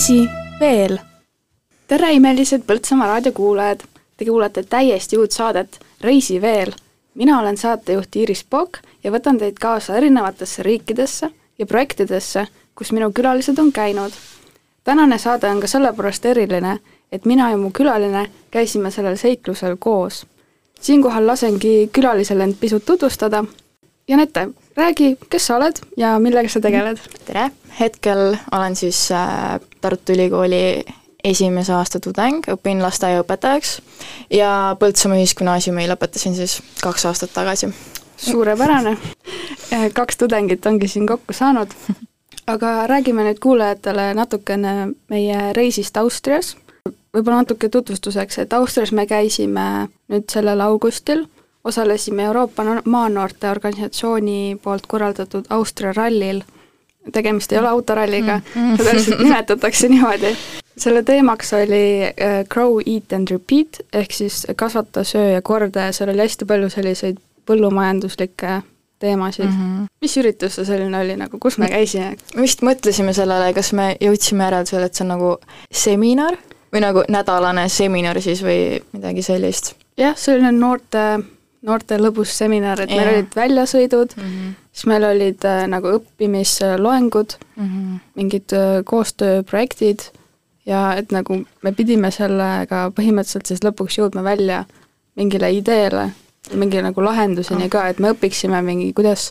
reisi veel. tere, imelised Põltsamaa raadiokuulajad. Te kuulate täiesti uut saadet Reisi veel. mina olen saatejuht Iiris Pokk ja võtan teid kaasa erinevatesse riikidesse ja projektidesse, kus minu külalised on käinud. tänane saade on ka sellepärast eriline, et mina ja mu külaline käisime sellel seiklusel koos. siinkohal lasengi külalisel end pisut tutvustada. Janette, räägi, kes sa oled ja millega sa tegeled? tere, hetkel olen siis äh, Tartu Ülikooli esimese aasta tudeng, õpin lasteaiaõpetajaks ja Põltsamaa Ühisgümnaasiumi lõpetasin siis kaks aastat tagasi. suurepärane, kaks tudengit ongi siin kokku saanud, aga räägime nüüd kuulajatele natukene meie reisist Austrias, võib-olla natuke tutvustuseks, et Austrias me käisime nüüd sellel augustil, osalesime Euroopa Maanoorte Organisatsiooni poolt korraldatud Austria rallil, tegemist ei ole autoralliga mm, seda lihtsalt nimetatakse niimoodi. selle teemaks oli uh, Grow, eat and repeat, ehk siis kasvata, söö ja korda ja seal oli hästi palju selliseid põllumajanduslikke teemasid mm. -hmm. mis üritus see selline oli nagu, kus me käisime? me vist mõtlesime sellele, kas me jõudsime järeldusele, et see on nagu seminar või nagu nädalane seminar siis või midagi sellist? jah, selline noorte noorte lõbus seminar, et yeah. meil olid väljasõidud mm, -hmm. siis meil olid äh, nagu õppimisloengud mm, -hmm. mingid äh, koostööprojektid ja et nagu me pidime sellega põhimõtteliselt siis lõpuks jõudma välja mingile ideele, mingi nagu lahenduseni oh. ka, et me õpiksime mingi, kuidas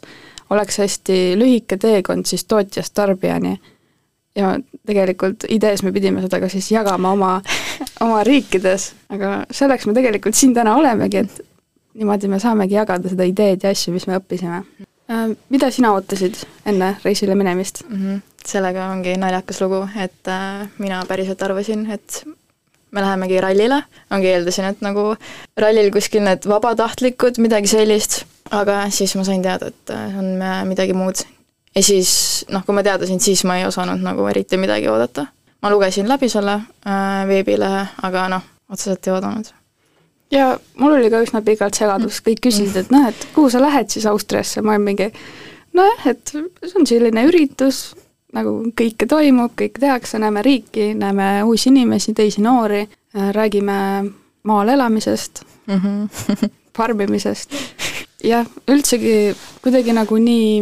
oleks hästi lühike teekond siis tootjast tarbijani. ja tegelikult idees me pidime seda ka siis jagama oma, oma riikides, aga selleks me tegelikult siin täna olemegi, et niimoodi me saamegi jagada seda ideed ja asju, mis me õppisime. Äh, mida sina ootasid enne reisile minemist mm? -hmm. sellega ongi naljakas lugu, et äh, mina päriselt arvasin, et me lähemegi rallile, ongi eeldasin, et nagu rallil kuskil need vabatahtlikud, midagi sellist, aga siis ma sain teada, et äh, on midagi muud. ja siis noh, kui ma teadasin, siis ma ei osanud nagu eriti midagi oodata. ma lugesin läbi selle äh, veebilehe, aga noh, otseselt ei oodanud ja mul oli ka üsna pikalt segadus, kõik küsisid, et noh, et kuhu sa lähed siis Austriasse, ma olin mingi nojah, et see on selline üritus, nagu kõike toimub, kõike tehakse, näeme riiki, näeme uusi inimesi, teisi noori, äh, räägime maal elamisest mm, -hmm. farmimisest, jah, üldsegi kuidagi nagu nii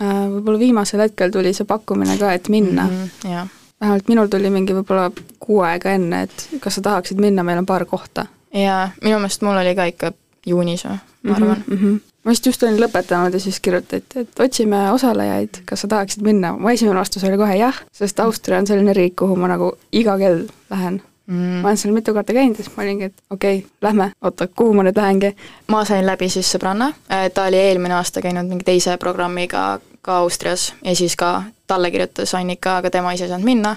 äh, võib-olla viimasel hetkel tuli see pakkumine ka, et minna mm. -hmm, yeah. vähemalt minul tuli mingi võib-olla kuu aega enne, et kas sa tahaksid minna, meil on paar kohta jaa, minu meelest mul oli ka ikka juunis või, ma mhm, arvan. mm. -hmm. ma vist just olin lõpetanud ja siis kirjutati, et otsime osalejaid, kas sa tahaksid minna, mu esimene vastus oli kohe jah, sest Austria on selline riik, kuhu ma nagu iga kell lähen. Mm.. ma olen seal mitu korda käinud ja siis ma olingi, et okei okay,, lähme, oota, kuhu ma nüüd lähengi? ma sain läbi siis sõbranna, äh, ta oli eelmine aasta käinud mingi teise programmiga ka Austrias ja siis ka talle kirjutas Annika, aga tema ise ei saanud minna,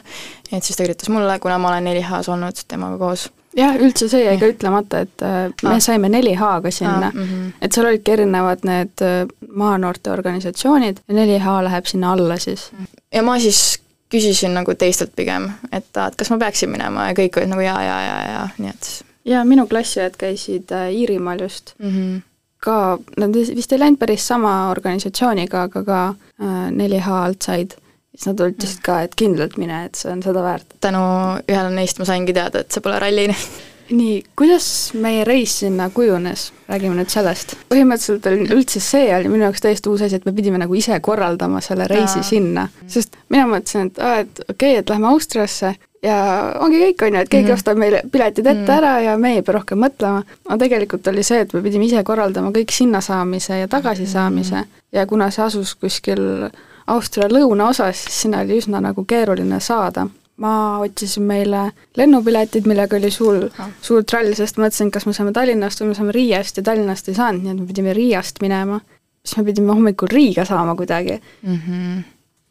et siis ta kirjutas mulle, kuna ma olen 4H-s olnud temaga koos jah, üldse see jäi ka ütlemata, et äh, me ah. saime 4H-ga sinna ah,, mm -hmm. et seal olidki erinevad need äh, maanoorte organisatsioonid ja 4H läheb sinna alla siis. ja ma siis küsisin nagu teistelt pigem, et et kas ma peaksin minema ja kõik olid nagu jaa, jaa, jaa, jaa, nii et ja minu klassiõed käisid äh, Iirimaal just mm. -hmm ka, nad vist ei läinud päris sama organisatsiooniga, aga ka äh, 4H alt said siis nad ütlesid ka, et kindlalt mine, et see on seda väärt. tänu ühele neist ma saingi teada, et see pole ralli nii, kuidas meie reis sinna kujunes, räägime nüüd sellest. põhimõtteliselt oli üldse see oli minu jaoks täiesti uus asi, et me pidime nagu ise korraldama selle reisi ja. sinna, sest mina mõtlesin, et aa, et okei okay,, et lähme Austriasse ja ongi kõik, on ju, et keegi mm -hmm. ostab meile piletid ette mm -hmm. ära ja me ei pea rohkem mõtlema, aga tegelikult oli see, et me pidime ise korraldama kõik sinna saamise ja tagasisaamise mm -hmm. ja kuna see asus kuskil Austria lõunaosas, siis sinna oli üsna nagu keeruline saada. ma otsisin meile lennupiletid, millega oli suur, suur trall, sest mõtlesin, kas me saame Tallinnast või me saame Riiast ja Tallinnast ei saanud, nii et me pidime Riiast minema. siis me pidime hommikul Riiga saama kuidagi mm. -hmm.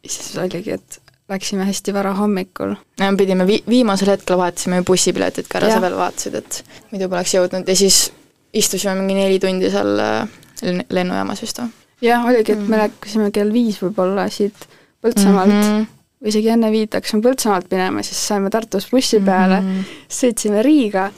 siis oligi, et läksime hästi vara hommikul. me pidime vi-, viimasel hetkel vahetasime bussipiletid ka ära, sa veel vaatasid, et muidu poleks jõudnud ja siis istusime mingi neli tundi seal äh, lennujaamas vist või? Jah, oligi, et me mm. läksime kell viis võib-olla siit Põltsamaalt mm -hmm. või isegi enne viit hakkasime Põltsamaalt minema, siis saime Tartus bussi peale mm, -hmm. sõitsime Riiga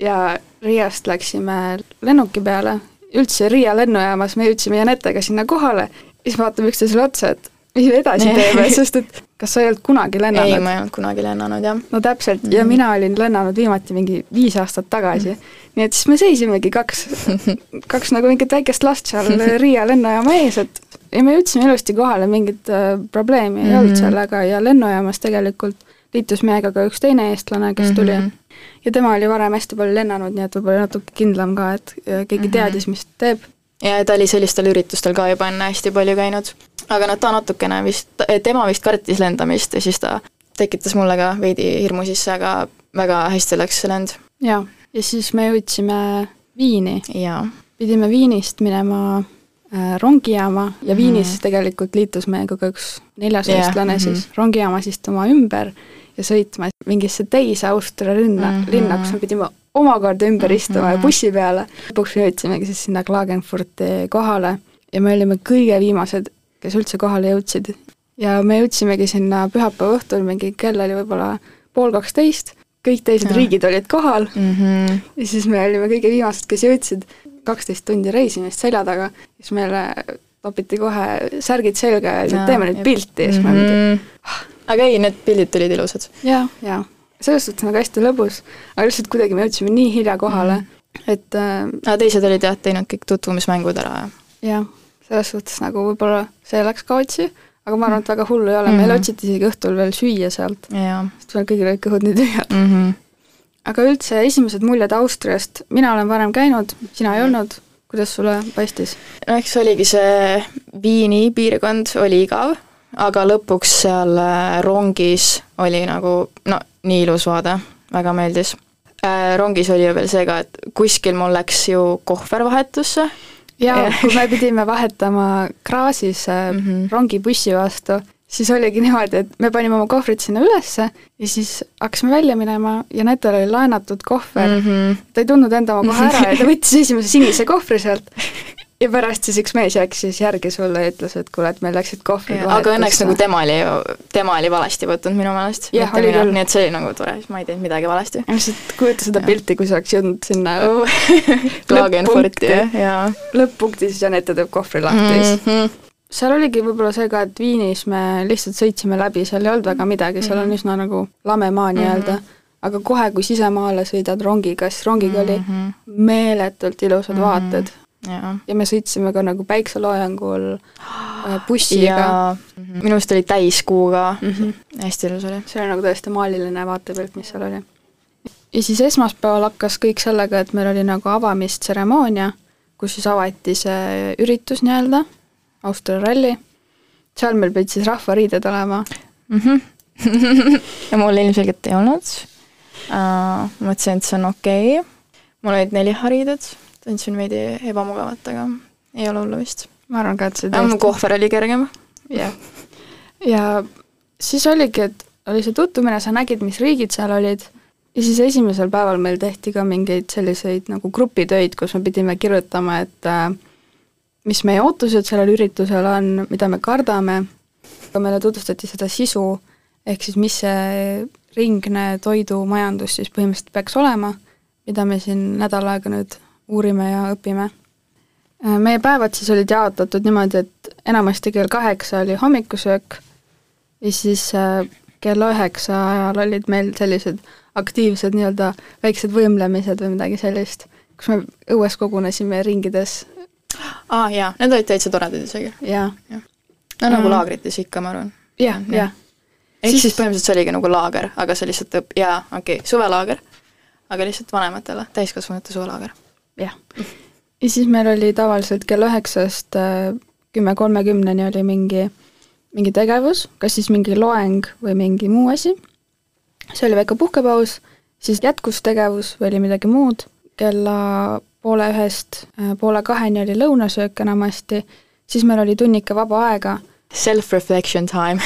ja Riiast läksime lennuki peale, üldse Riia lennujaamas me jõudsime Janettega sinna kohale, siis vaatame üksteisele otsa, et mis me edasi teeme, sest et kas sa ei olnud kunagi lennanud? ei, ma ei olnud kunagi lennanud, jah. no täpselt mm, -hmm. ja mhm. mina olin lennanud viimati mingi viis aastat tagasi mm. -hmm. nii et siis me seisimegi kaks, kaks nagu mingit väikest last seal Riia lennujaama ees, et ja me jõudsime ilusti kohale, mingit äh, probleemi ei mm -hmm. olnud sellega ja lennujaamas tegelikult liitus meiega ka üks teine eestlane, kes tuli mm. -hmm. ja tema oli varem hästi palju lennanud, nii et võib-olla natuke kindlam ka, et keegi mm -hmm. teadis, mis ta teeb. Ja ta oli sellistel üritustel ka juba enne hästi palju käinud. aga noh, ta natukene vist, tema vist kartis lendamist ja siis ta tekitas mulle ka veidi hirmu sisse, aga väga hästi läks see lend. jaa, ja siis me jõudsime Viini. pidime Viinist minema Äh, rongijaama ja Viinis mm -hmm. tegelikult liitus meiega ka üks neljas yeah, eestlane mm -hmm. siis rongijaamas istuma ümber ja sõitma mingisse teise Austria linna mm, -hmm. linna, kus me pidime omakorda ümber mm -hmm. istuma ja bussi peale. lõpuks jõudsimegi siis sinna Klagenfurti kohale ja me olime kõige viimased, kes üldse kohale jõudsid. ja me jõudsimegi sinna pühapäeva õhtul, mingi kell oli võib-olla pool kaksteist, kõik teised ja. riigid olid kohal mm -hmm. ja siis me olime kõige viimased, kes jõudsid kaksteist tundi reisimist selja taga, siis meile topiti kohe särgid selga ja et teeme nüüd pilti ja siis me mingi mm -hmm. aga ei, need pildid tulid ilusad ja,. jaa, jaa. selles suhtes nagu hästi lõbus, aga lihtsalt kuidagi me jõudsime nii hilja kohale -hmm. et äh, aga teised olid jah, teinud kõik tutvumismängud ära ja jah, selles suhtes nagu võib-olla see läks ka otsi, aga ma arvan, et väga hullu ei ole mm, -hmm. meil otsiti isegi õhtul veel süüa sealt, sest meil kõigil olid kõhud nii tühjad mm. -hmm aga üldse esimesed muljed Austriast, mina olen varem käinud, sina ei olnud, kuidas sulle paistis? no eks oligi see Viini piirkond oli igav, aga lõpuks seal äh, rongis oli nagu no nii ilus vaade, väga meeldis äh,. Rongis oli ju veel see ka, et kuskil mul läks ju kohver vahetusse. jaa, kui me pidime vahetama Grazis mm -hmm. rongibussi vastu siis oligi niimoodi, et me panime oma kohvrid sinna ülesse ja siis hakkasime välja minema ja Netel oli laenatud kohver mm. -hmm. ta ei tundnud enda oma kohe ära ja ta võttis esimese sinise kohvri sealt ja pärast siis üks mees jooksis järgi sulle ja ütles, et kuule, et meil läksid kohvrid aga õnneks nagu tema oli ju, tema oli valesti võtnud minu meelest. jah, oli küll. nii et see oli nagu tore, siis ma ei teinud midagi valesti. lihtsalt kujuta seda ja. pilti, kui sa oleks jõudnud sinna Klagenfurti, jah. lõpp-punktis ja Nete teeb kohvri lahti mm -hmm seal oligi võib-olla see ka, et Viinis me lihtsalt sõitsime läbi, seal ei olnud väga midagi, seal on mhm. üsna nagu lame maa nii-öelda mm, -hmm. aga kohe, kui sisemaale sõidad rongiga, siis rongiga oli mm -hmm. meeletult ilusad mm -hmm. vaated. Ja. ja me sõitsime ka nagu päikseloojangul äh, bussiga. Mm -hmm. minu arust oli täiskuu ka mm, -hmm. hästi ilus oli. see oli nagu tõesti maaliline vaatepilt, mis seal oli. ja siis esmaspäeval hakkas kõik sellega, et meil oli nagu avamistseremoonia, kus siis avati see üritus nii-öelda Austria ralli, seal meil pidid siis rahvariided olema mm. -hmm. ja mul ilmselgelt ei olnud uh,. mõtlesin, et see on okei okay.. mul olid neli hariided, tundsin veidi ebamugavat, aga ei ole hullu vist. ma arvan ka, et see tõesti mu kohver oli kergem. jah. ja siis oligi, et oli see tutvumine, sa nägid, mis riigid seal olid, ja siis esimesel päeval meil tehti ka mingeid selliseid nagu grupitöid, kus me pidime kirjutama, et äh, mis meie ootused sellel üritusel on, mida me kardame, aga meile tutvustati seda sisu, ehk siis mis see ringne toidumajandus siis põhimõtteliselt peaks olema, mida me siin nädal aega nüüd uurime ja õpime. meie päevad siis olid jaotatud niimoodi, et enamasti kell kaheksa oli hommikusöök ja siis äh, kella üheksa ajal olid meil sellised aktiivsed nii-öelda väiksed võimlemised või midagi sellist, kus me õues kogunesime ringides aa ah, jaa, need olid täitsa toredad isegi. jaa ja.. no nagu mm. laagrites ikka, ma arvan. jah, jah. ehk siis, siis põhimõtteliselt see oligi nagu laager, aga see lihtsalt õp-, jaa, okei okay,, suvelaager, aga lihtsalt vanematele, täiskasvanute suvelaager. jah. ja siis meil oli tavaliselt kella üheksast äh, kümme kolmekümneni oli mingi, mingi tegevus, kas siis mingi loeng või mingi muu asi, see oli väike puhkepaus, siis jätkus tegevus või oli midagi muud, kella poole ühest äh, poole kaheni oli lõunasöök enamasti, siis meil oli tunnika vaba aega. Self-reflection time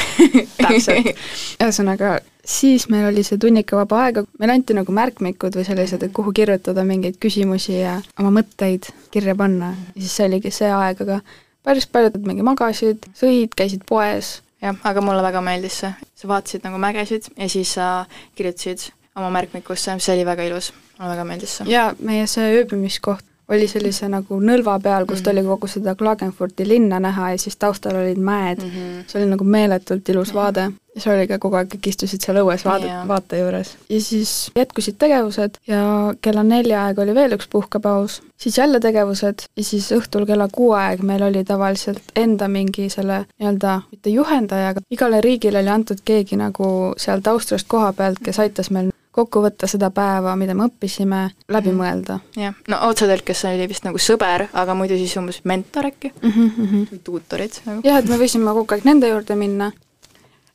täpselt. ühesõnaga, siis meil oli see tunnika vaba aega, meile anti nagu märkmikud või sellised, et kuhu kirjutada mingeid küsimusi ja oma mõtteid kirja panna ja siis see oligi see aeg, aga päris paljud mingi magasid, sõid, käisid poes. jah, aga mulle väga meeldis see, sa vaatasid nagu mägesid ja siis sa kirjutasid oma märkmikusse, see oli väga ilus mulle väga meeldis see. jaa, meie see ööbimiskoht oli sellise nagu nõlva peal, kust Mhm. oli kogu seda Klagenfurti linna näha ja siis taustal olid mäed mm.. -hmm. see oli nagu meeletult ilus Jah. vaade ja see oli ka kogu aeg, kõik istusid seal õues vaade Jaa., vaate juures. ja siis jätkusid tegevused ja kella nelja aeg oli veel üks puhkepaus, siis jälle tegevused ja siis õhtul kella kuue aeg meil oli tavaliselt enda mingi selle nii-öelda mitte juhendaja, aga igale riigile oli antud keegi nagu sealt Austriast koha pealt, kes aitas meil kokku võtta seda päeva, mida me õppisime, läbi Mhm. mõelda jah, no otsetõlkes oli vist nagu sõber, aga muidu siis umbes mentor äkki mm. -hmm. või tuutorid nagu. jah, et me võisime kogu aeg nende juurde minna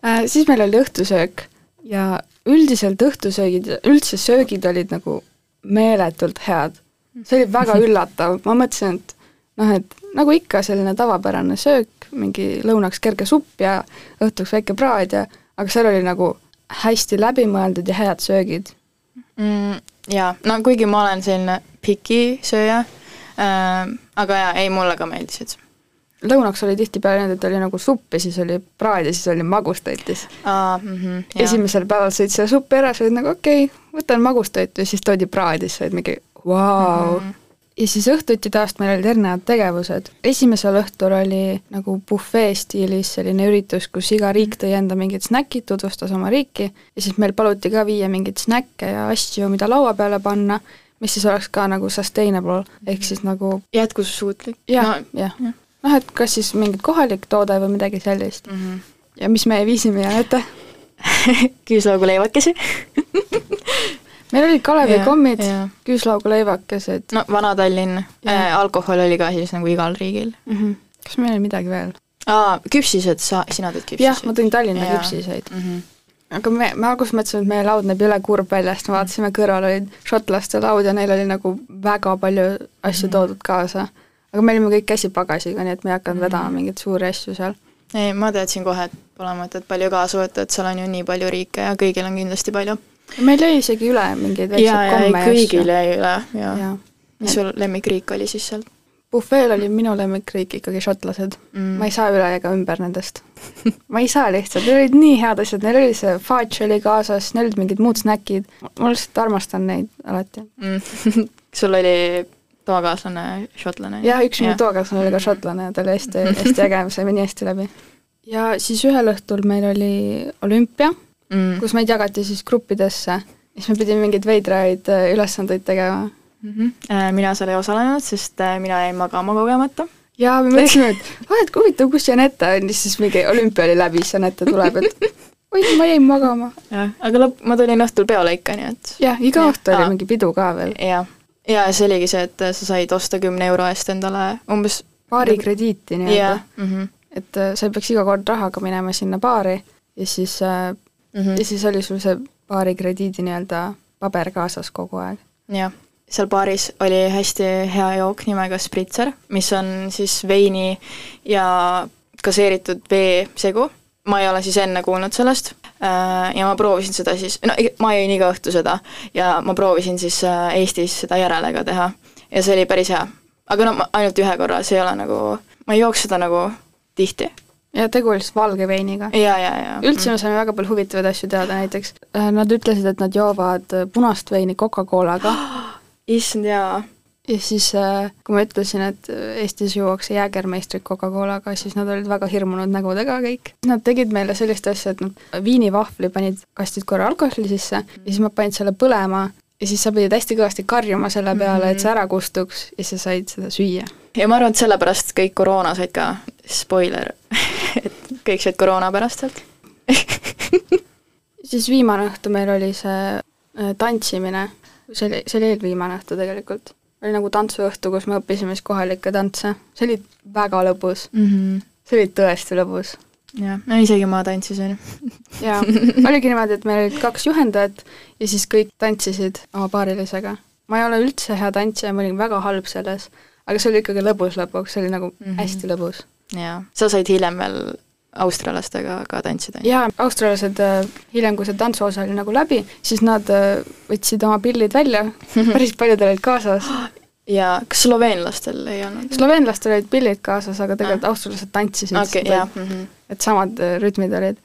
äh,. siis meil oli õhtusöök ja üldiselt õhtusöögid, üldse söögid olid nagu meeletult head. see oli väga üllatav, ma mõtlesin, et noh, et nagu ikka selline tavapärane söök, mingi lõunaks kerge supp ja õhtuks väike praad ja aga seal oli nagu hästi läbimõeldud ja head söögid. mm,. jaa, no kuigi ma olen selline piki sööja äh,, aga jaa, ei mulle ka meeldisid lõunaks oli tihtipeale niimoodi, et oli nagu supp ja siis oli praad ja siis oli magustoitis. uh,. Mm -hmm, esimesel päeval sõid selle supi ära, sa olid nagu okei okay,, võtan magustoitu ja siis toodi praad ja siis olid mingi vau. Mhm. Ja siis õhtuti taast meil olid erinevad tegevused. esimesel õhtul oli nagu bufee stiilis selline üritus, kus iga riik tõi enda mingid snäkid, tutvustas oma riiki ja siis meil paluti ka viia mingeid snäkke ja asju, mida laua peale panna, mis siis oleks ka nagu sustainable ehk siis nagu jätkusuutlik. jah no, jah jah.. noh, et kas siis mingit kohalik toode või midagi sellist mm. -hmm. ja mis meie viisime ja ette küüslaugu leivakesi. meil olid Kalevi-kommid, Jaa. küüslaugu leivakesed no Vana-Tallinn äh,, alkohol oli ka siis nagu igal riigil mm. -hmm. kas meil oli midagi veel? aa, küpsised, sa, sina tõid küpsiseid? jah, ma tõin Tallinna Jaa. küpsiseid. mm. -hmm. aga me, me alguses mõtlesime, et meie laud näeb jõle kurb välja, sest me vaatasime kõrval olid šotlaste laud ja neil oli nagu väga palju asju Mhm. toodud kaasa. aga me olime kõik käsipagasiga, nii et me ei hakanud Mhm. vedama mingeid suuri asju seal. ei, ma teadsin kohe, et pole mõtet palju kaasa võtta, et seal on ju nii palju riike ja kõigil on kindlasti palju. Meil jäi isegi üle mingeid ja, väikseid ja ei, komme ja kõigil jäi üle ja, ja.. jaa. mis sul lemmikriik oli siis seal bufeel oli minu lemmikriik ikkagi šotlased mm. ma ei saa üle ega ümber nendest. ma ei saa lihtsalt, neil olid nii head asjad, neil oli see fudge oli kaasas, neil olid mingid muud snäkid, ma lihtsalt armastan neid alati. mm. sul oli toakaaslane šotlane? jah, üks minu toakaaslane oli ka šotlane ja ta oli hästi, hästi äge, me saime nii hästi läbi. ja siis ühel õhtul meil oli olümpia, mm. kus meid jagati siis gruppidesse, siis me pidime mingeid veidraid äh, ülesandeid tegema. mm. -hmm. mina seal ei osalenud, sest äh, mina jäin magama kogemata. ja me mõtlesime, et aa, et huvitav, kus Janette on, siis mingi olümpia oli läbi, siis Janette tuleb, et oi, ma jäin magama. jah, aga lõpp, ma tulin õhtul peole ikka, nii et jah, iga Jah. õhtu oli Aa. mingi pidu ka veel. jah, ja see oligi see, et sa said osta kümne euro eest endale umbes baari krediiti nii-öelda jah, mm. et äh, sa ei peaks iga kord rahaga minema sinna baari ja siis äh, -hmm. ja siis oli sul see baari krediidi nii-öelda paber kaasas kogu aeg. jah, seal baaris oli hästi hea jook nimega Spritzer, mis on siis veini ja gaseeritud vee segu. ma ei ole siis enne kuulnud sellest äh, ja ma proovisin seda siis, no ma jõin iga õhtu seda ja ma proovisin siis äh, Eestis seda järele ka teha ja see oli päris hea. aga no ainult ühe korra, see ei ole nagu, ma ei jooks seda nagu tihti. Ja tegu oli siis valge veiniga. üldse me saime väga palju huvitavaid asju teada, näiteks äh, nad ütlesid, et nad joovad äh, punast veini Coca-Colaga issand jaa. ja siis, kui ma ütlesin, et äh, Eestis juuakse jäägermeistrit Coca-Colaga, siis nad olid väga hirmunud nägudega kõik. Nad tegid meile sellist asja, et nad viinivahvli panid, kastsid korra alkoholi sisse ja siis nad panid selle põlema ja siis sa pidid hästi kõvasti karjuma selle peale, et see ära kustuks ja sa said seda süüa. ja ma arvan, et sellepärast kõik koroona said ka, spoiler, kõik said koroona pärast sealt. siis viimane õhtu meil oli see äh, tantsimine, see oli, see oli eelviimane õhtu tegelikult. oli nagu tantsuõhtu, kus me õppisime siis kohalikke tantse, see oli väga lõbus, mm. -hmm. see oli tõesti lõbus. jah, no isegi ma tantsisin. jaa, oligi niimoodi, et meil olid kaks juhendajat ja siis kõik tantsisid oma paarilisega. ma ei ole üldse hea tantsija, ma olin väga halb selles, aga see oli ikkagi lõbus lõpuks, see oli nagu mm. -hmm. hästi lõbus. jaa, sa said hiljem veel australlastega ka tantsida. jaa, australlased äh, hiljem, kui see tantsuosa oli nagu läbi, siis nad äh, võtsid oma pillid välja, päris paljudel olid kaasas. ja kas sloveenlastel ei olnud? sloveenlastel olid pillid kaasas, aga tegelikult ah. australlased tantsisid okay,, et, mm -hmm. et samad äh, rütmid olid.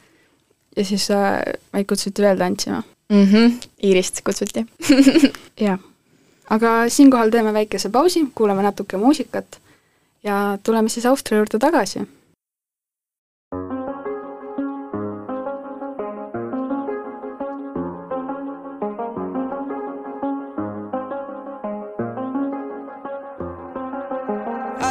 ja siis äh, meid kutsuti veel tantsima mm. -hmm. Iirist kutsuti jah. aga siinkohal teeme väikese pausi, kuulame natuke muusikat ja tuleme siis Austria juurde tagasi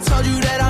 I told you that I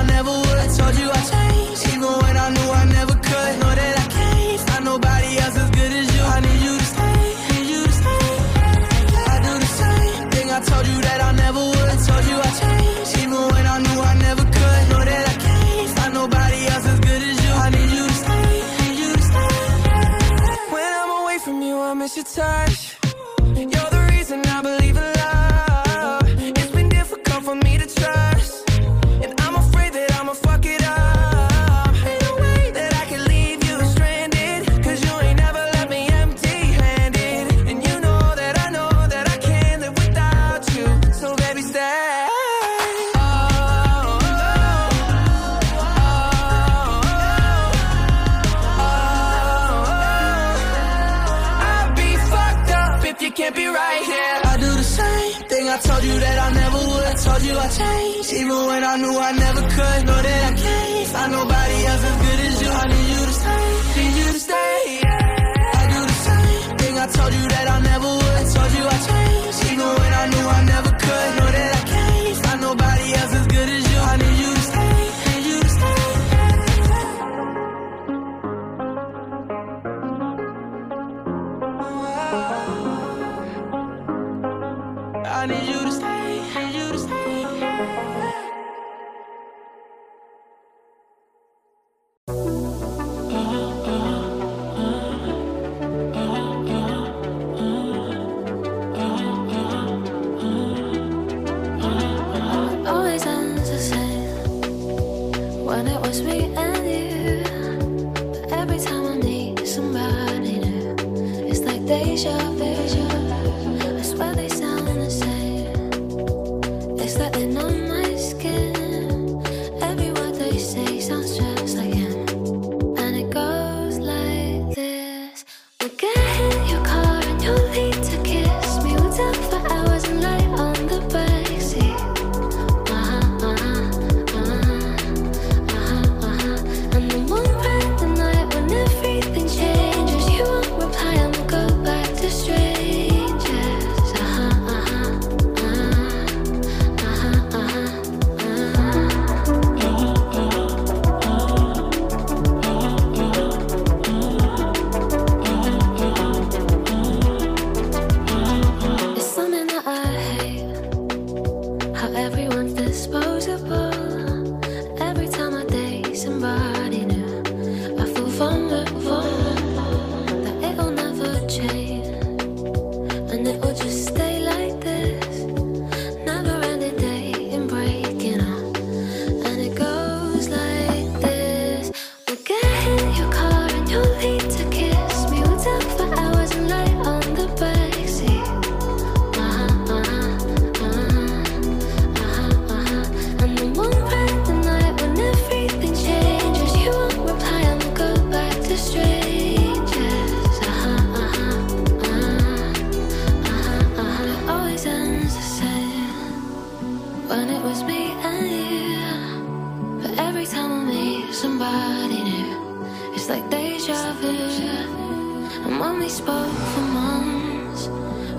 when we spoke for months.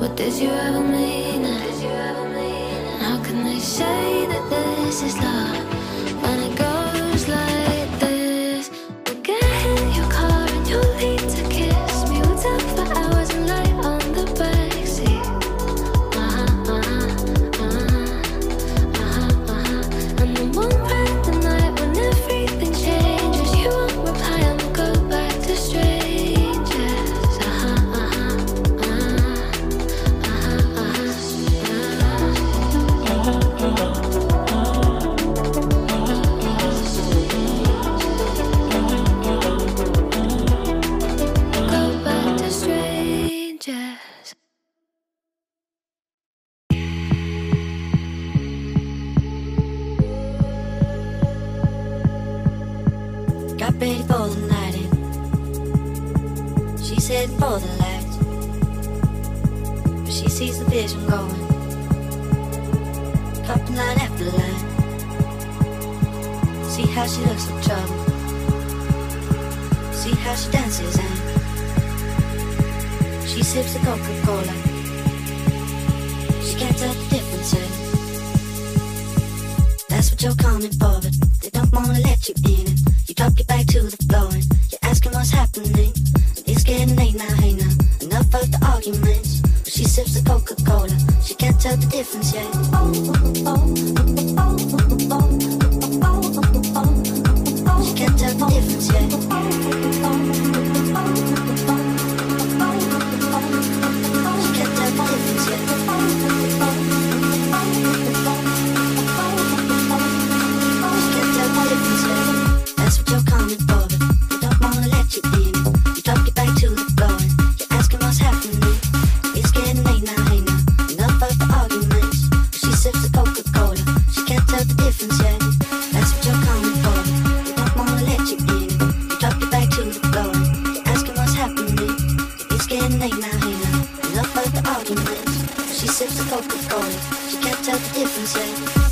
What did you ever mean? How can they say that this is love? up line after line. See how she looks in trouble. See how she dances and she sips a Coca Cola. She can't tell the difference. Eh? That's what you're coming for, but they don't wanna let you in. It. You drop your back to the floor and you're asking what's happening. It's getting late now, hey now. Enough of the arguments. She sips the Coca Cola. She can't tell the difference yet. She can't tell the difference yet. Focus is. She can't tell the difference yet.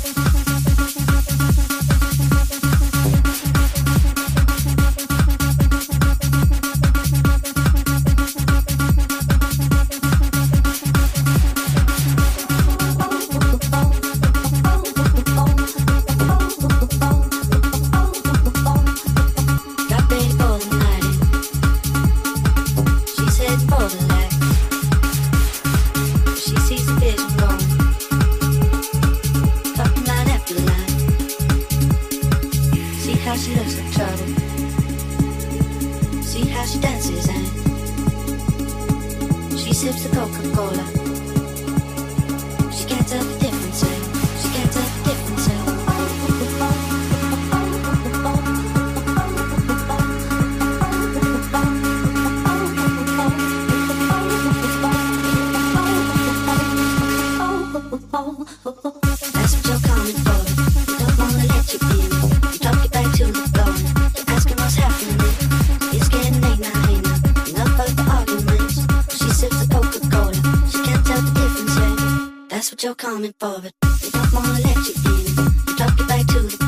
you're coming forward. They don't wanna let you in. We talk you back to the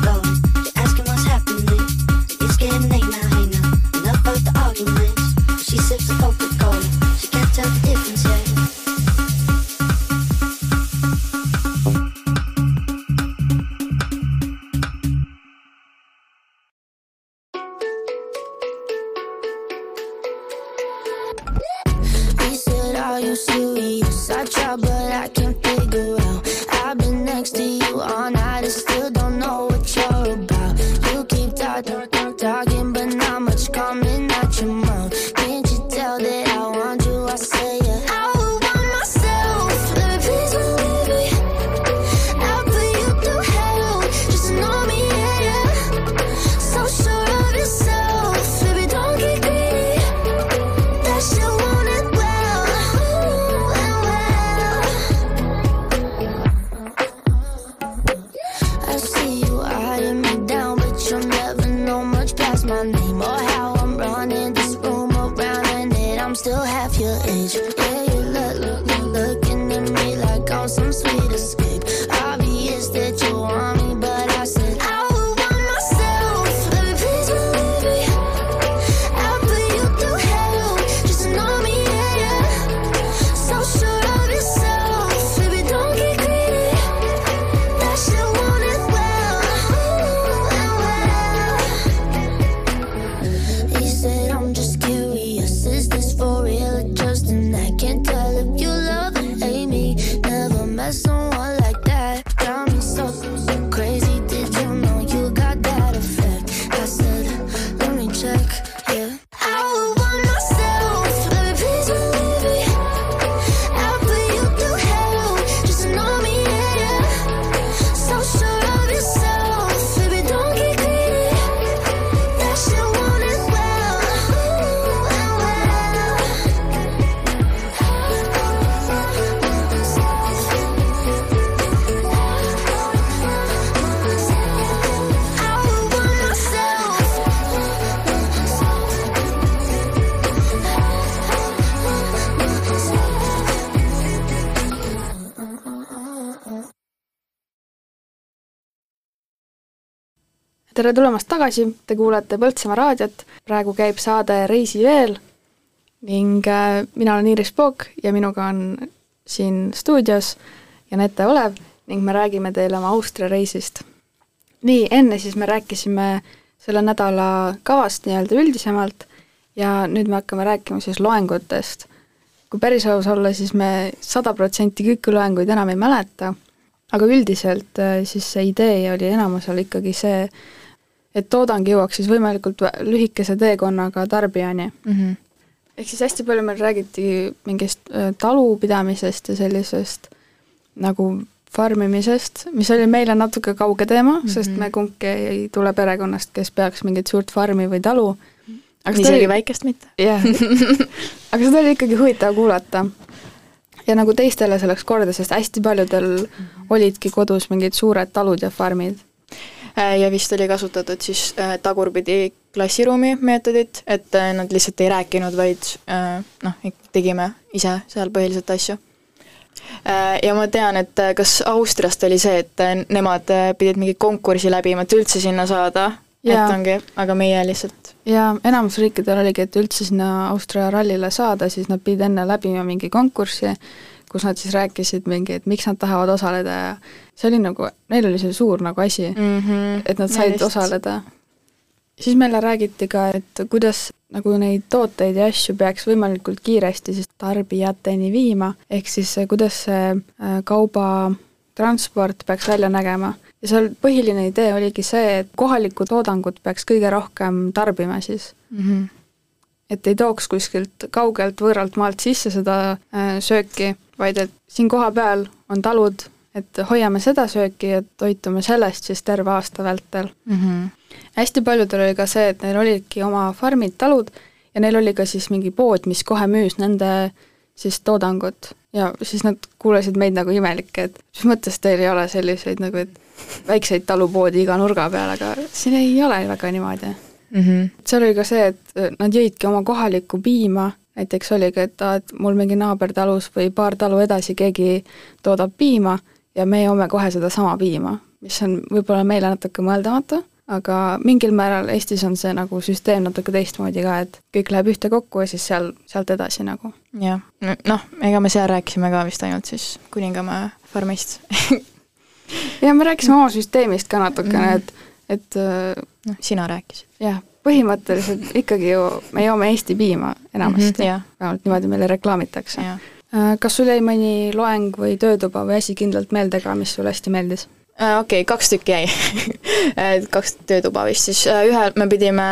I'm still half your age. Yeah, you look, look, look, looking at me like I'm some sweetest. Tere tulemast tagasi, te kuulate Põltsamaa raadiot, praegu käib saade Reisi veel ning äh, mina olen Iiris Pook ja minuga on siin stuudios Janette Olev ning me räägime teile oma Austria reisist. nii, enne siis me rääkisime selle nädala kavast nii-öelda üldisemalt ja nüüd me hakkame rääkima siis loengutest. kui päris aus olla, siis me sada protsenti kõiki loenguid enam ei mäleta, aga üldiselt äh, siis see idee oli enamusel ikkagi see, et toodang jõuaks siis võimalikult lühikese teekonnaga tarbijani mm. -hmm. ehk siis hästi palju meil räägiti mingist äh, talupidamisest ja sellisest nagu farmimisest, mis oli meile natuke kauge teema mm, -hmm. sest me kumbki ei tule perekonnast, kes peaks mingit suurt farmi või talu. aga seda isegi oli, väikest mitte. jah, aga seda oli ikkagi huvitav kuulata. ja nagu teistele see läks korda, sest hästi paljudel olidki kodus mingid suured talud ja farmid. Äh, ja vist oli kasutatud siis äh, tagurpidi klassiruumi meetodit, et äh, nad lihtsalt ei rääkinud, vaid noh, tegime ise seal põhiliselt asju. Ja ma tean, et kas Austriast oli see, et nemad pidid mingi konkursi läbima, et üldse sinna saada, Jaa. et ongi, aga meie lihtsalt ja enamus riikidel oligi, et üldse sinna Austria rallile saada, siis nad pidid enne läbima mingi konkurssi, kus nad siis rääkisid mingi, et miks nad tahavad osaleda ja see oli nagu, neil oli see suur nagu asi mm, mm. -hmm. et nad said osaleda. siis meile räägiti ka, et kuidas nagu neid tooteid ja asju peaks võimalikult kiiresti siis tarbijateni viima, ehk siis see, kuidas see äh, kaubatransport peaks välja nägema. ja seal põhiline idee oligi see, et kohalikku toodangut peaks kõige rohkem tarbima siis Mm -hmm. Et ei tooks kuskilt kaugelt võõralt maalt sisse seda äh, sööki, vaid et siin kohapeal on talud, et hoiame seda sööki ja toitume sellest siis terve aasta vältel. Mm -hmm. hästi paljudel oli ka see, et neil olidki oma farmid, talud ja neil oli ka siis mingi pood, mis kohe müüs nende siis toodangut ja siis nad kuulasid meid nagu imelikke, et mis mõttes teil ei ole selliseid nagu, et väikseid talupoodi iga nurga peal, aga siin ei ole väga niimoodi Mm -hmm. seal oli ka see, et äh, nad jõidki oma kohalikku piima, näiteks oligi, et aa, et mul mingi naaber talus või paar talu edasi keegi toodab piima ja me joome kohe sedasama piima, mis on võib-olla meile natuke mõeldamatu, aga mingil määral Eestis on see nagu süsteem natuke teistmoodi ka, et kõik läheb ühtekokku ja siis seal, sealt edasi nagu. jah, noh, ega me seal rääkisime ka vist ainult siis Kuningamäe farmist ja me rääkisime oma süsteemist ka natukene, Mhm. et, et äh, noh, sina rääkisid. jah, põhimõtteliselt ikkagi ju me joome Eesti piima enamasti jah, vähemalt niimoodi meile reklaamitakse. Äh, kas sul jäi mõni loeng või töötuba või asi kindlalt meelde ka, mis sulle hästi meeldis? Äh, okei okay,, kaks tükki jäi kaks töötuba vist siis, ühel me pidime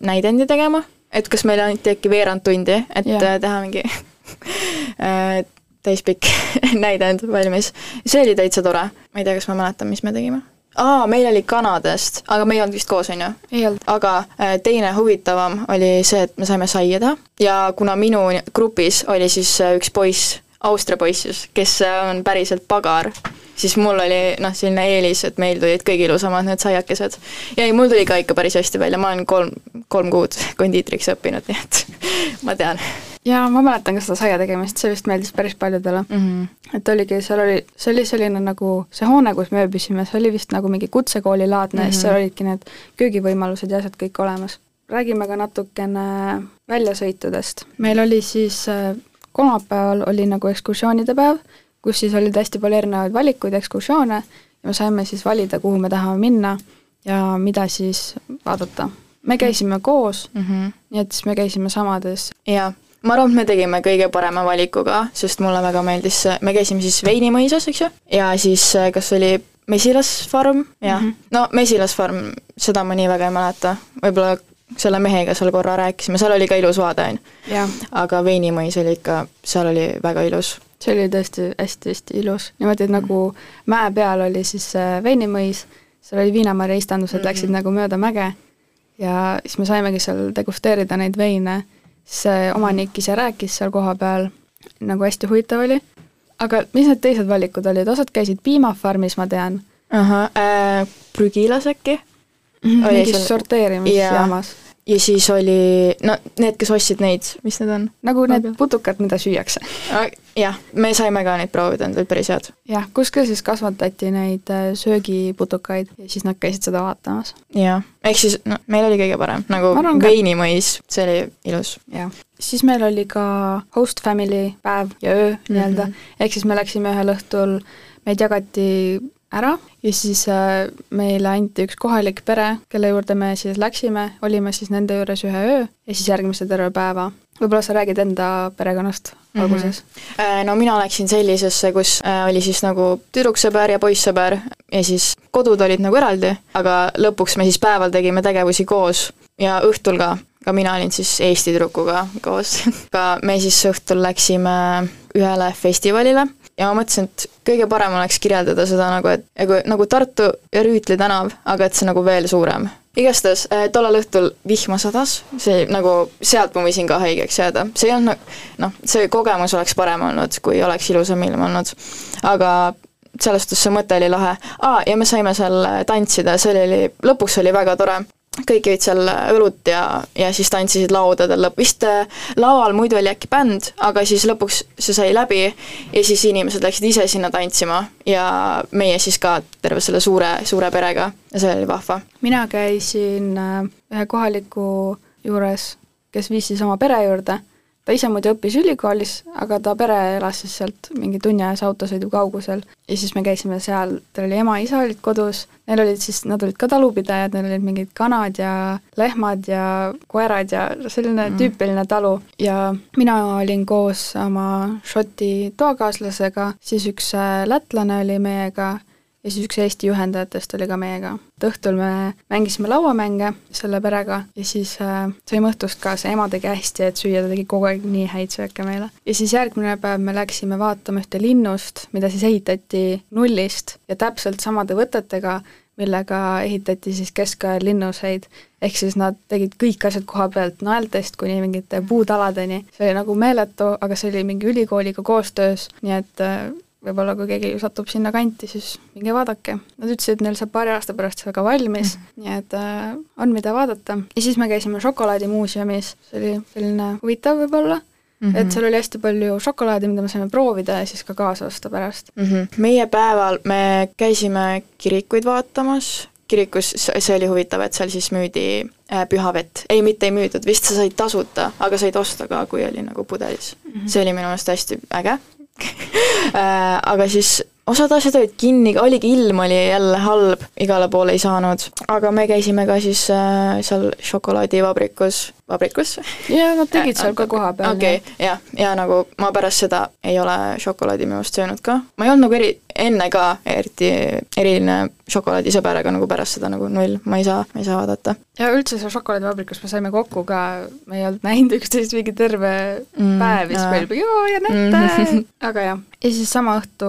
näidendi tegema, et kas meile anti äkki veerand tundi, et yeah. teha mingi täispikk näidend valmis. see oli täitsa tore, ma ei tea, kas ma mäletan, mis me tegime. aa, meil oli kanadest, aga me ei olnud vist koos, on ju? ei olnud. aga äh, teine huvitavam oli see, et me saime saia teha ja kuna minu grupis oli siis äh, üks poiss, Austria poiss siis, kes äh, on päriselt pagar, siis mul oli noh, selline eelis, et meil tulid kõige ilusamad need saiakesed. ja ei, mul tuli ka ikka päris hästi välja, ma olen kolm, kolm kuud kondiitriks õppinud, nii et ma tean ja ma mäletan ka seda saia tegemist, see vist meeldis päris paljudele mm. -hmm. et oligi, seal oli, see oli selline nagu, see hoone, kus me ööbisime, see oli vist nagu mingi kutsekoolilaadne mm -hmm. ja siis seal olidki need köögivõimalused ja asjad kõik olemas. räägime ka natukene väljasõitudest. meil oli siis äh, kolmapäeval oli nagu ekskursioonide päev, kus siis olid hästi palju erinevaid valikuid, ekskursioone, ja me saime siis valida, kuhu me tahame minna ja mida siis vaadata. me käisime koos mm, -hmm. nii et siis me käisime samades jaa, ma arvan, et me tegime kõige parema valiku ka, sest mulle väga meeldis me käisime siis Veinimõisas, eks ju, ja siis äh, kas oli mesilasfarm, jah mm, -hmm. no mesilasfarm, seda ma nii väga ei mäleta, võib-olla selle mehega seal korra rääkisime, seal oli ka ilus vaade, on ju. aga Veinimõis oli ikka, seal oli väga ilus. see oli tõesti hästi-hästi ilus, niimoodi, et nagu mäe peal oli siis äh, veinimõis, seal oli viinamarja istandused mm, -hmm. läksid nagu mööda mäge ja siis me saimegi seal degusteerida neid veine, see omanik ise rääkis seal kohapeal, nagu hästi huvitav oli. aga mis need teised valikud olid, osad käisid piimafarmis, ma tean ahah äh,, prügilas äkki? Oli mingis sorteerimisjaamas. ja siis oli, no need, kes ostsid neid, mis need on? nagu need putukad, mida süüakse. jah, me saime ka neid proovida, need olid päris head. jah, kus ka siis kasvatati neid äh, söögiputukaid ja siis nad käisid seda vaatamas. jah, ehk siis no meil oli kõige parem, nagu arvan veinimõis, see oli ilus. jah. siis meil oli ka host family päev ja öö nii-öelda mm -hmm. ehk siis me läksime ühel õhtul, meid jagati ära ja siis äh, meile anti üks kohalik pere, kelle juurde me siis läksime, olime siis nende juures ühe öö ja siis järgmise terve päeva. võib-olla sa räägid enda perekonnast Mhm. alguses? Äh, no mina läksin sellisesse, kus äh, oli siis nagu tüdruksõber ja poissõber ja siis kodud olid nagu eraldi, aga lõpuks me siis päeval tegime tegevusi koos ja õhtul ka, ka mina olin siis Eesti tüdrukuga koos ka me siis õhtul läksime ühele festivalile ja ma mõtlesin, et kõige parem oleks kirjeldada seda nagu, et nagu, nagu Tartu ja Rüütli tänav, aga et see nagu veel suurem. igastahes äh, tollel õhtul vihma sadas, see nagu, sealt ma võisin ka haigeks jääda, see ei olnud nagu noh, see kogemus oleks parem olnud, kui oleks ilusam ilm olnud. aga selles suhtes see mõte oli lahe. aa, ja me saime seal tantsida, see oli, lõpuks oli väga tore kõik jõid seal õlut ja, ja siis tantsisid laudadel vist äh, laval muidu oli äkki bänd, aga siis lõpuks see sai läbi ja siis inimesed läksid ise sinna tantsima ja meie siis ka terve selle suure, suure perega ja see oli vahva. mina käisin äh, ühe kohaliku juures, kes viis siis oma pere juurde, ta ise muidu õppis ülikoolis, aga ta pere elas siis sealt mingi tunni ajase autosõidu kaugusel. Ja siis me käisime seal, tal oli ema-isa olid kodus, neil olid siis, nad olid ka talupidajad, neil olid mingid kanad ja lehmad ja koerad ja selline mm. tüüpiline talu. Ja mina olin koos oma Šoti toakaaslasega, siis üks äh, lätlane oli meiega ja siis üks Eesti juhendajatest oli ka meiega. et õhtul me mängisime lauamänge selle perega ja siis äh, saime õhtust ka, see ema tegi hästi, et süüa, ta tegi kogu aeg nii häid sööke meile. ja siis järgmine päev me läksime vaatama ühte linnust, mida siis ehitati nullist ja täpselt samade võtetega, millega ehitati siis keskajal linnuseid. ehk siis nad tegid kõik asjad koha pealt, naeltest kuni mingite puutaladeni. see oli nagu meeletu, aga see oli mingi ülikooliga koostöös, nii et äh, võib-olla kui keegi satub sinna kanti, siis minge vaadake. Nad ütlesid, et neil saab paari aasta pärast see ka valmis mm, -hmm. nii et äh, on, mida vaadata. ja siis me käisime šokolaadimuuseumis, see oli selline huvitav võib-olla mm, -hmm. et seal oli hästi palju šokolaadi, mida me saime proovida ja siis ka kaasa osta pärast. mm. -hmm. meie päeval me käisime kirikuid vaatamas, kirikus, see oli huvitav, et seal siis müüdi äh, pühavett, ei, mitte ei müüdud, vist sa said tasuta, aga said osta ka, kui oli nagu pudelis mm. -hmm. see oli minu meelest hästi äge aga siis osad asjad olid kinni, oligi ilm oli jälle halb, igale poole ei saanud, aga me käisime ka siis äh, seal šokolaadivabrikus, vabrikus? jaa, nad tegid seal ka kohapeal. okei okay,, jah, ja nagu ma pärast seda ei ole šokolaadi minu arust söönud ka, ma ei olnud nagu eri, enne ka eriti eriline šokolaadisõber, aga nagu pärast seda nagu null, ma ei saa, ma ei saa vaadata. ja üldse seal šokolaadivabrikus me saime kokku ka, me ei olnud näinud üksteist mingi terve mm, päev ja siis meil juba joo ja näete mm., aga jah. ja siis sama õhtu,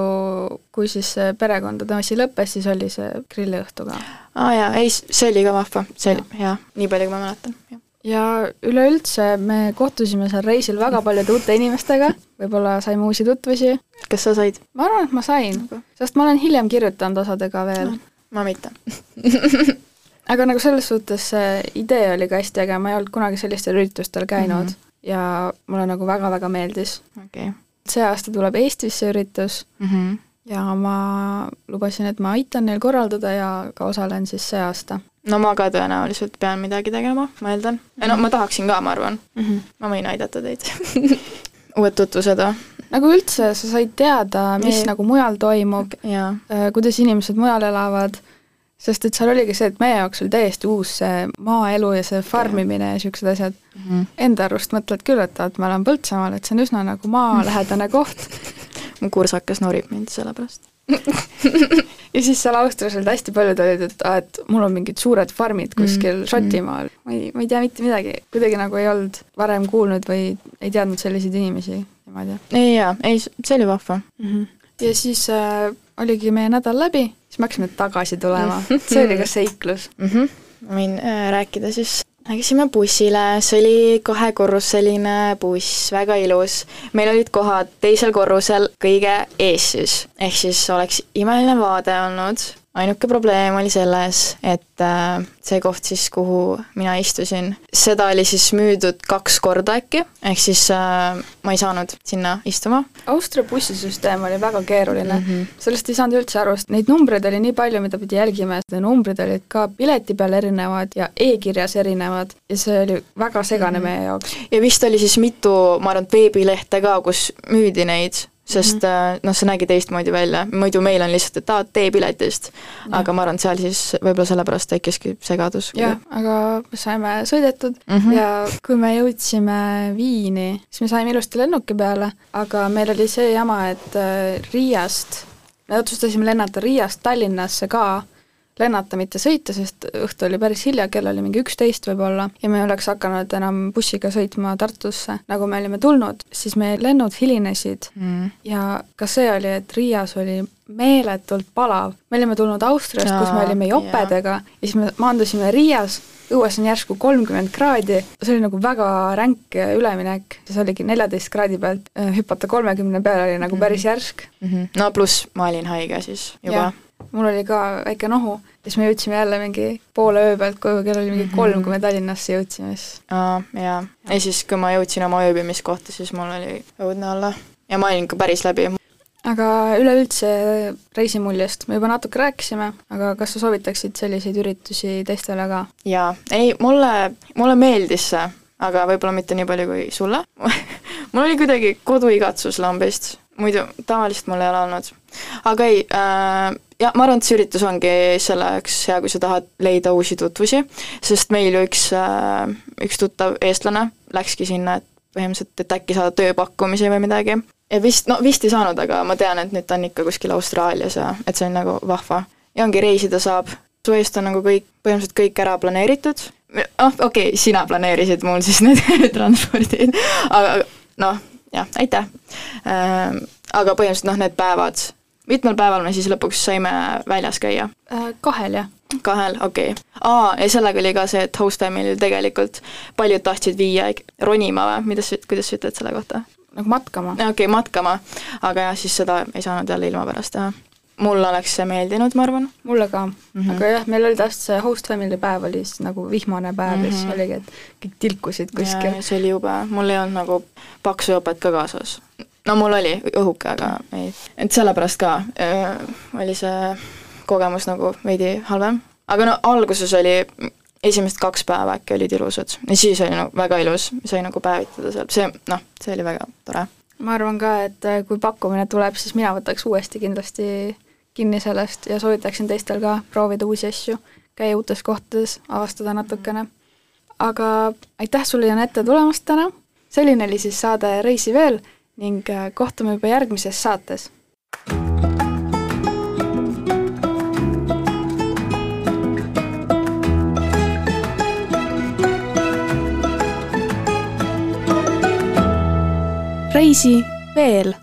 kui siis perekondade asi lõppes, siis oli see grilliõhtu ka. aa jaa, ei, see oli ka vahva, see oli, jah, nii palju, kui ma mäletan, jah ja üleüldse me kohtusime seal reisil väga paljude uute inimestega, võib-olla saime uusi tutvusi. kas sa said? ma arvan, et ma sain, sest ma olen hiljem kirjutanud osadega veel no,. ma mitte aga nagu selles suhtes see idee oli ka hästi äge, ma ei olnud kunagi sellistel üritustel käinud mm -hmm. ja mulle nagu väga-väga meeldis okay.. see aasta tuleb Eestisse üritus mm -hmm. ja ma lubasin, et ma aitan neil korraldada ja ka osalen siis see aasta no ma ka tõenäoliselt pean midagi tegema, ma eeldan no ma tahaksin ka, ma arvan mm. -hmm. ma võin aidata teid uued tutvused või? nagu üldse, sa said teada, mis Ei. nagu mujal toimub jaa. kuidas inimesed mujal elavad, sest et seal oligi see, et meie jaoks oli täiesti uus see maaelu ja see farmimine ja niisugused asjad mm. -hmm. Enda arust mõtled küll, et vaat ma elan Põltsamaal, et see on üsna nagu maalähedane koht. mu kursakas norib mind selle pärast ja siis seal Austrias olid hästi paljud olid, et aa, et mul on mingid suured farmid kuskil mm. Šotimaal, ma ei, ma ei tea mitte midagi, kuidagi nagu ei olnud varem kuulnud või ei teadnud selliseid inimesi niimoodi ei jaa, ei, see oli vahva mm. -hmm. ja siis äh, oligi meie nädal läbi, siis me hakkasime tagasi tulema, see oli ka seiklus mm. -hmm. ma võin äh, rääkida siis Läksime bussile, see oli kahekorruseline buss, väga ilus. meil olid kohad teisel korrusel kõige ees siis, ehk siis oleks imeline vaade olnud, ainuke probleem oli selles, et äh, see koht siis, kuhu mina istusin, seda oli siis müüdud kaks korda äkki, ehk siis äh, ma ei saanud sinna istuma. Austria bussisüsteem oli väga keeruline mm, -hmm. sellest ei saanud üldse aru, sest neid numbreid oli nii palju, mida pidi jälgima ja need numbrid olid ka pileti peal erinevad ja e-kirjas erinevad ja see oli väga segane mm -hmm. meie jaoks. ja vist oli siis mitu, ma arvan, veebilehte ka, kus müüdi neid sest mm -hmm. noh, see nägi teistmoodi välja, muidu meil on lihtsalt, et aa, teepiletist. aga ma arvan, et seal siis võib-olla sellepärast tekkiski segadus. jah, aga saime sõidetud mm -hmm. ja kui me jõudsime Viini, siis me saime ilusti lennuki peale, aga meil oli see jama, et äh, Riiast, me otsustasime lennata Riiast Tallinnasse ka lennata, mitte sõita, sest õhtu oli päris hilja, kell oli mingi üksteist võib-olla, ja me ei oleks hakanud enam bussiga sõitma Tartusse, nagu me olime tulnud, siis meie lennud hilinesid mm. ja ka see oli, et Riias oli meeletult palav. me olime tulnud Austriast, kus me olime jopedega ja siis me maandusime Riias, õues on järsku kolmkümmend kraadi, see oli nagu väga ränk üleminek, siis oligi neljateist kraadi pealt äh, hüpata kolmekümne peale oli nagu mhm. päris järsk mm. -hmm. no pluss ma olin haige siis juba mul oli ka väike nohu, siis me jõudsime jälle mingi poole öö pealt koju, kell oli mingi mhm. kolm, kui me Tallinnasse jõudsime, siis aa, jaa. ja siis, kui ma jõudsin oma ööbimiskohta, siis mul oli õudne olla. ja ma olin ikka päris läbi. aga üleüldse reisimuljest me juba natuke rääkisime, aga kas sa soovitaksid selliseid üritusi teistele ka? jaa, ei, mulle, mulle meeldis see, aga võib-olla mitte nii palju kui sulle mul oli kuidagi koduigatsus lambist, muidu tavaliselt mul ei ole olnud. aga ei äh,, ja ma arvan, et see üritus ongi selleks hea, kui sa tahad leida uusi tutvusi, sest meil ju üks, äh, üks tuttav eestlane läkski sinna, et põhimõtteliselt, et äkki saada tööpakkumisi või midagi. ja vist, no vist ei saanud, aga ma tean, et nüüd ta on ikka kuskil Austraalias ja et see on nagu vahva. ja ongi, reisida saab, su eest on nagu kõik, põhimõtteliselt kõik ära planeeritud, noh, okei okay,, sina planeerisid mul siis need transpordid, aga noh, jah, aitäh. Äh, aga põhimõtteliselt noh, need päevad mitmel päeval me siis lõpuks saime väljas käia äh,? Kahel, jah. kahel, okei okay.. aa, ja sellega oli ka see, et host time'il tegelikult paljud tahtsid viia ronima või, mida sa, kuidas sa ütled selle kohta? nagu matkama. okei okay,, matkama, aga jah, siis seda ei saanud jälle ilma pärast teha mulle oleks see meeldinud, ma arvan. mulle ka mm, -hmm. aga jah, meil oli täpselt see host family päev oli siis nagu vihmane päev mm -hmm. ja siis mhm. oligi, et kõik tilkusid kuskil. see oli jube, mul ei olnud nagu paksu jopet ka kaasas no mul oli õhuke, aga ei, et sellepärast ka äh, oli see kogemus nagu veidi halvem. aga no alguses oli, esimesed kaks päeva äkki olid ilusad ja siis oli nagu väga ilus, sai nagu päevitada seal, see noh, see oli väga tore. ma arvan ka, et äh, kui pakkumine tuleb, siis mina võtaks uuesti kindlasti kinni sellest ja soovitaksin teistel ka proovida uusi asju, käia uutes kohtades, avastada natukene. aga aitäh sulle, Janette, tulemast täna, selline oli siis saade Reisi veel ning äh, kohtume juba järgmises saates. reisi veel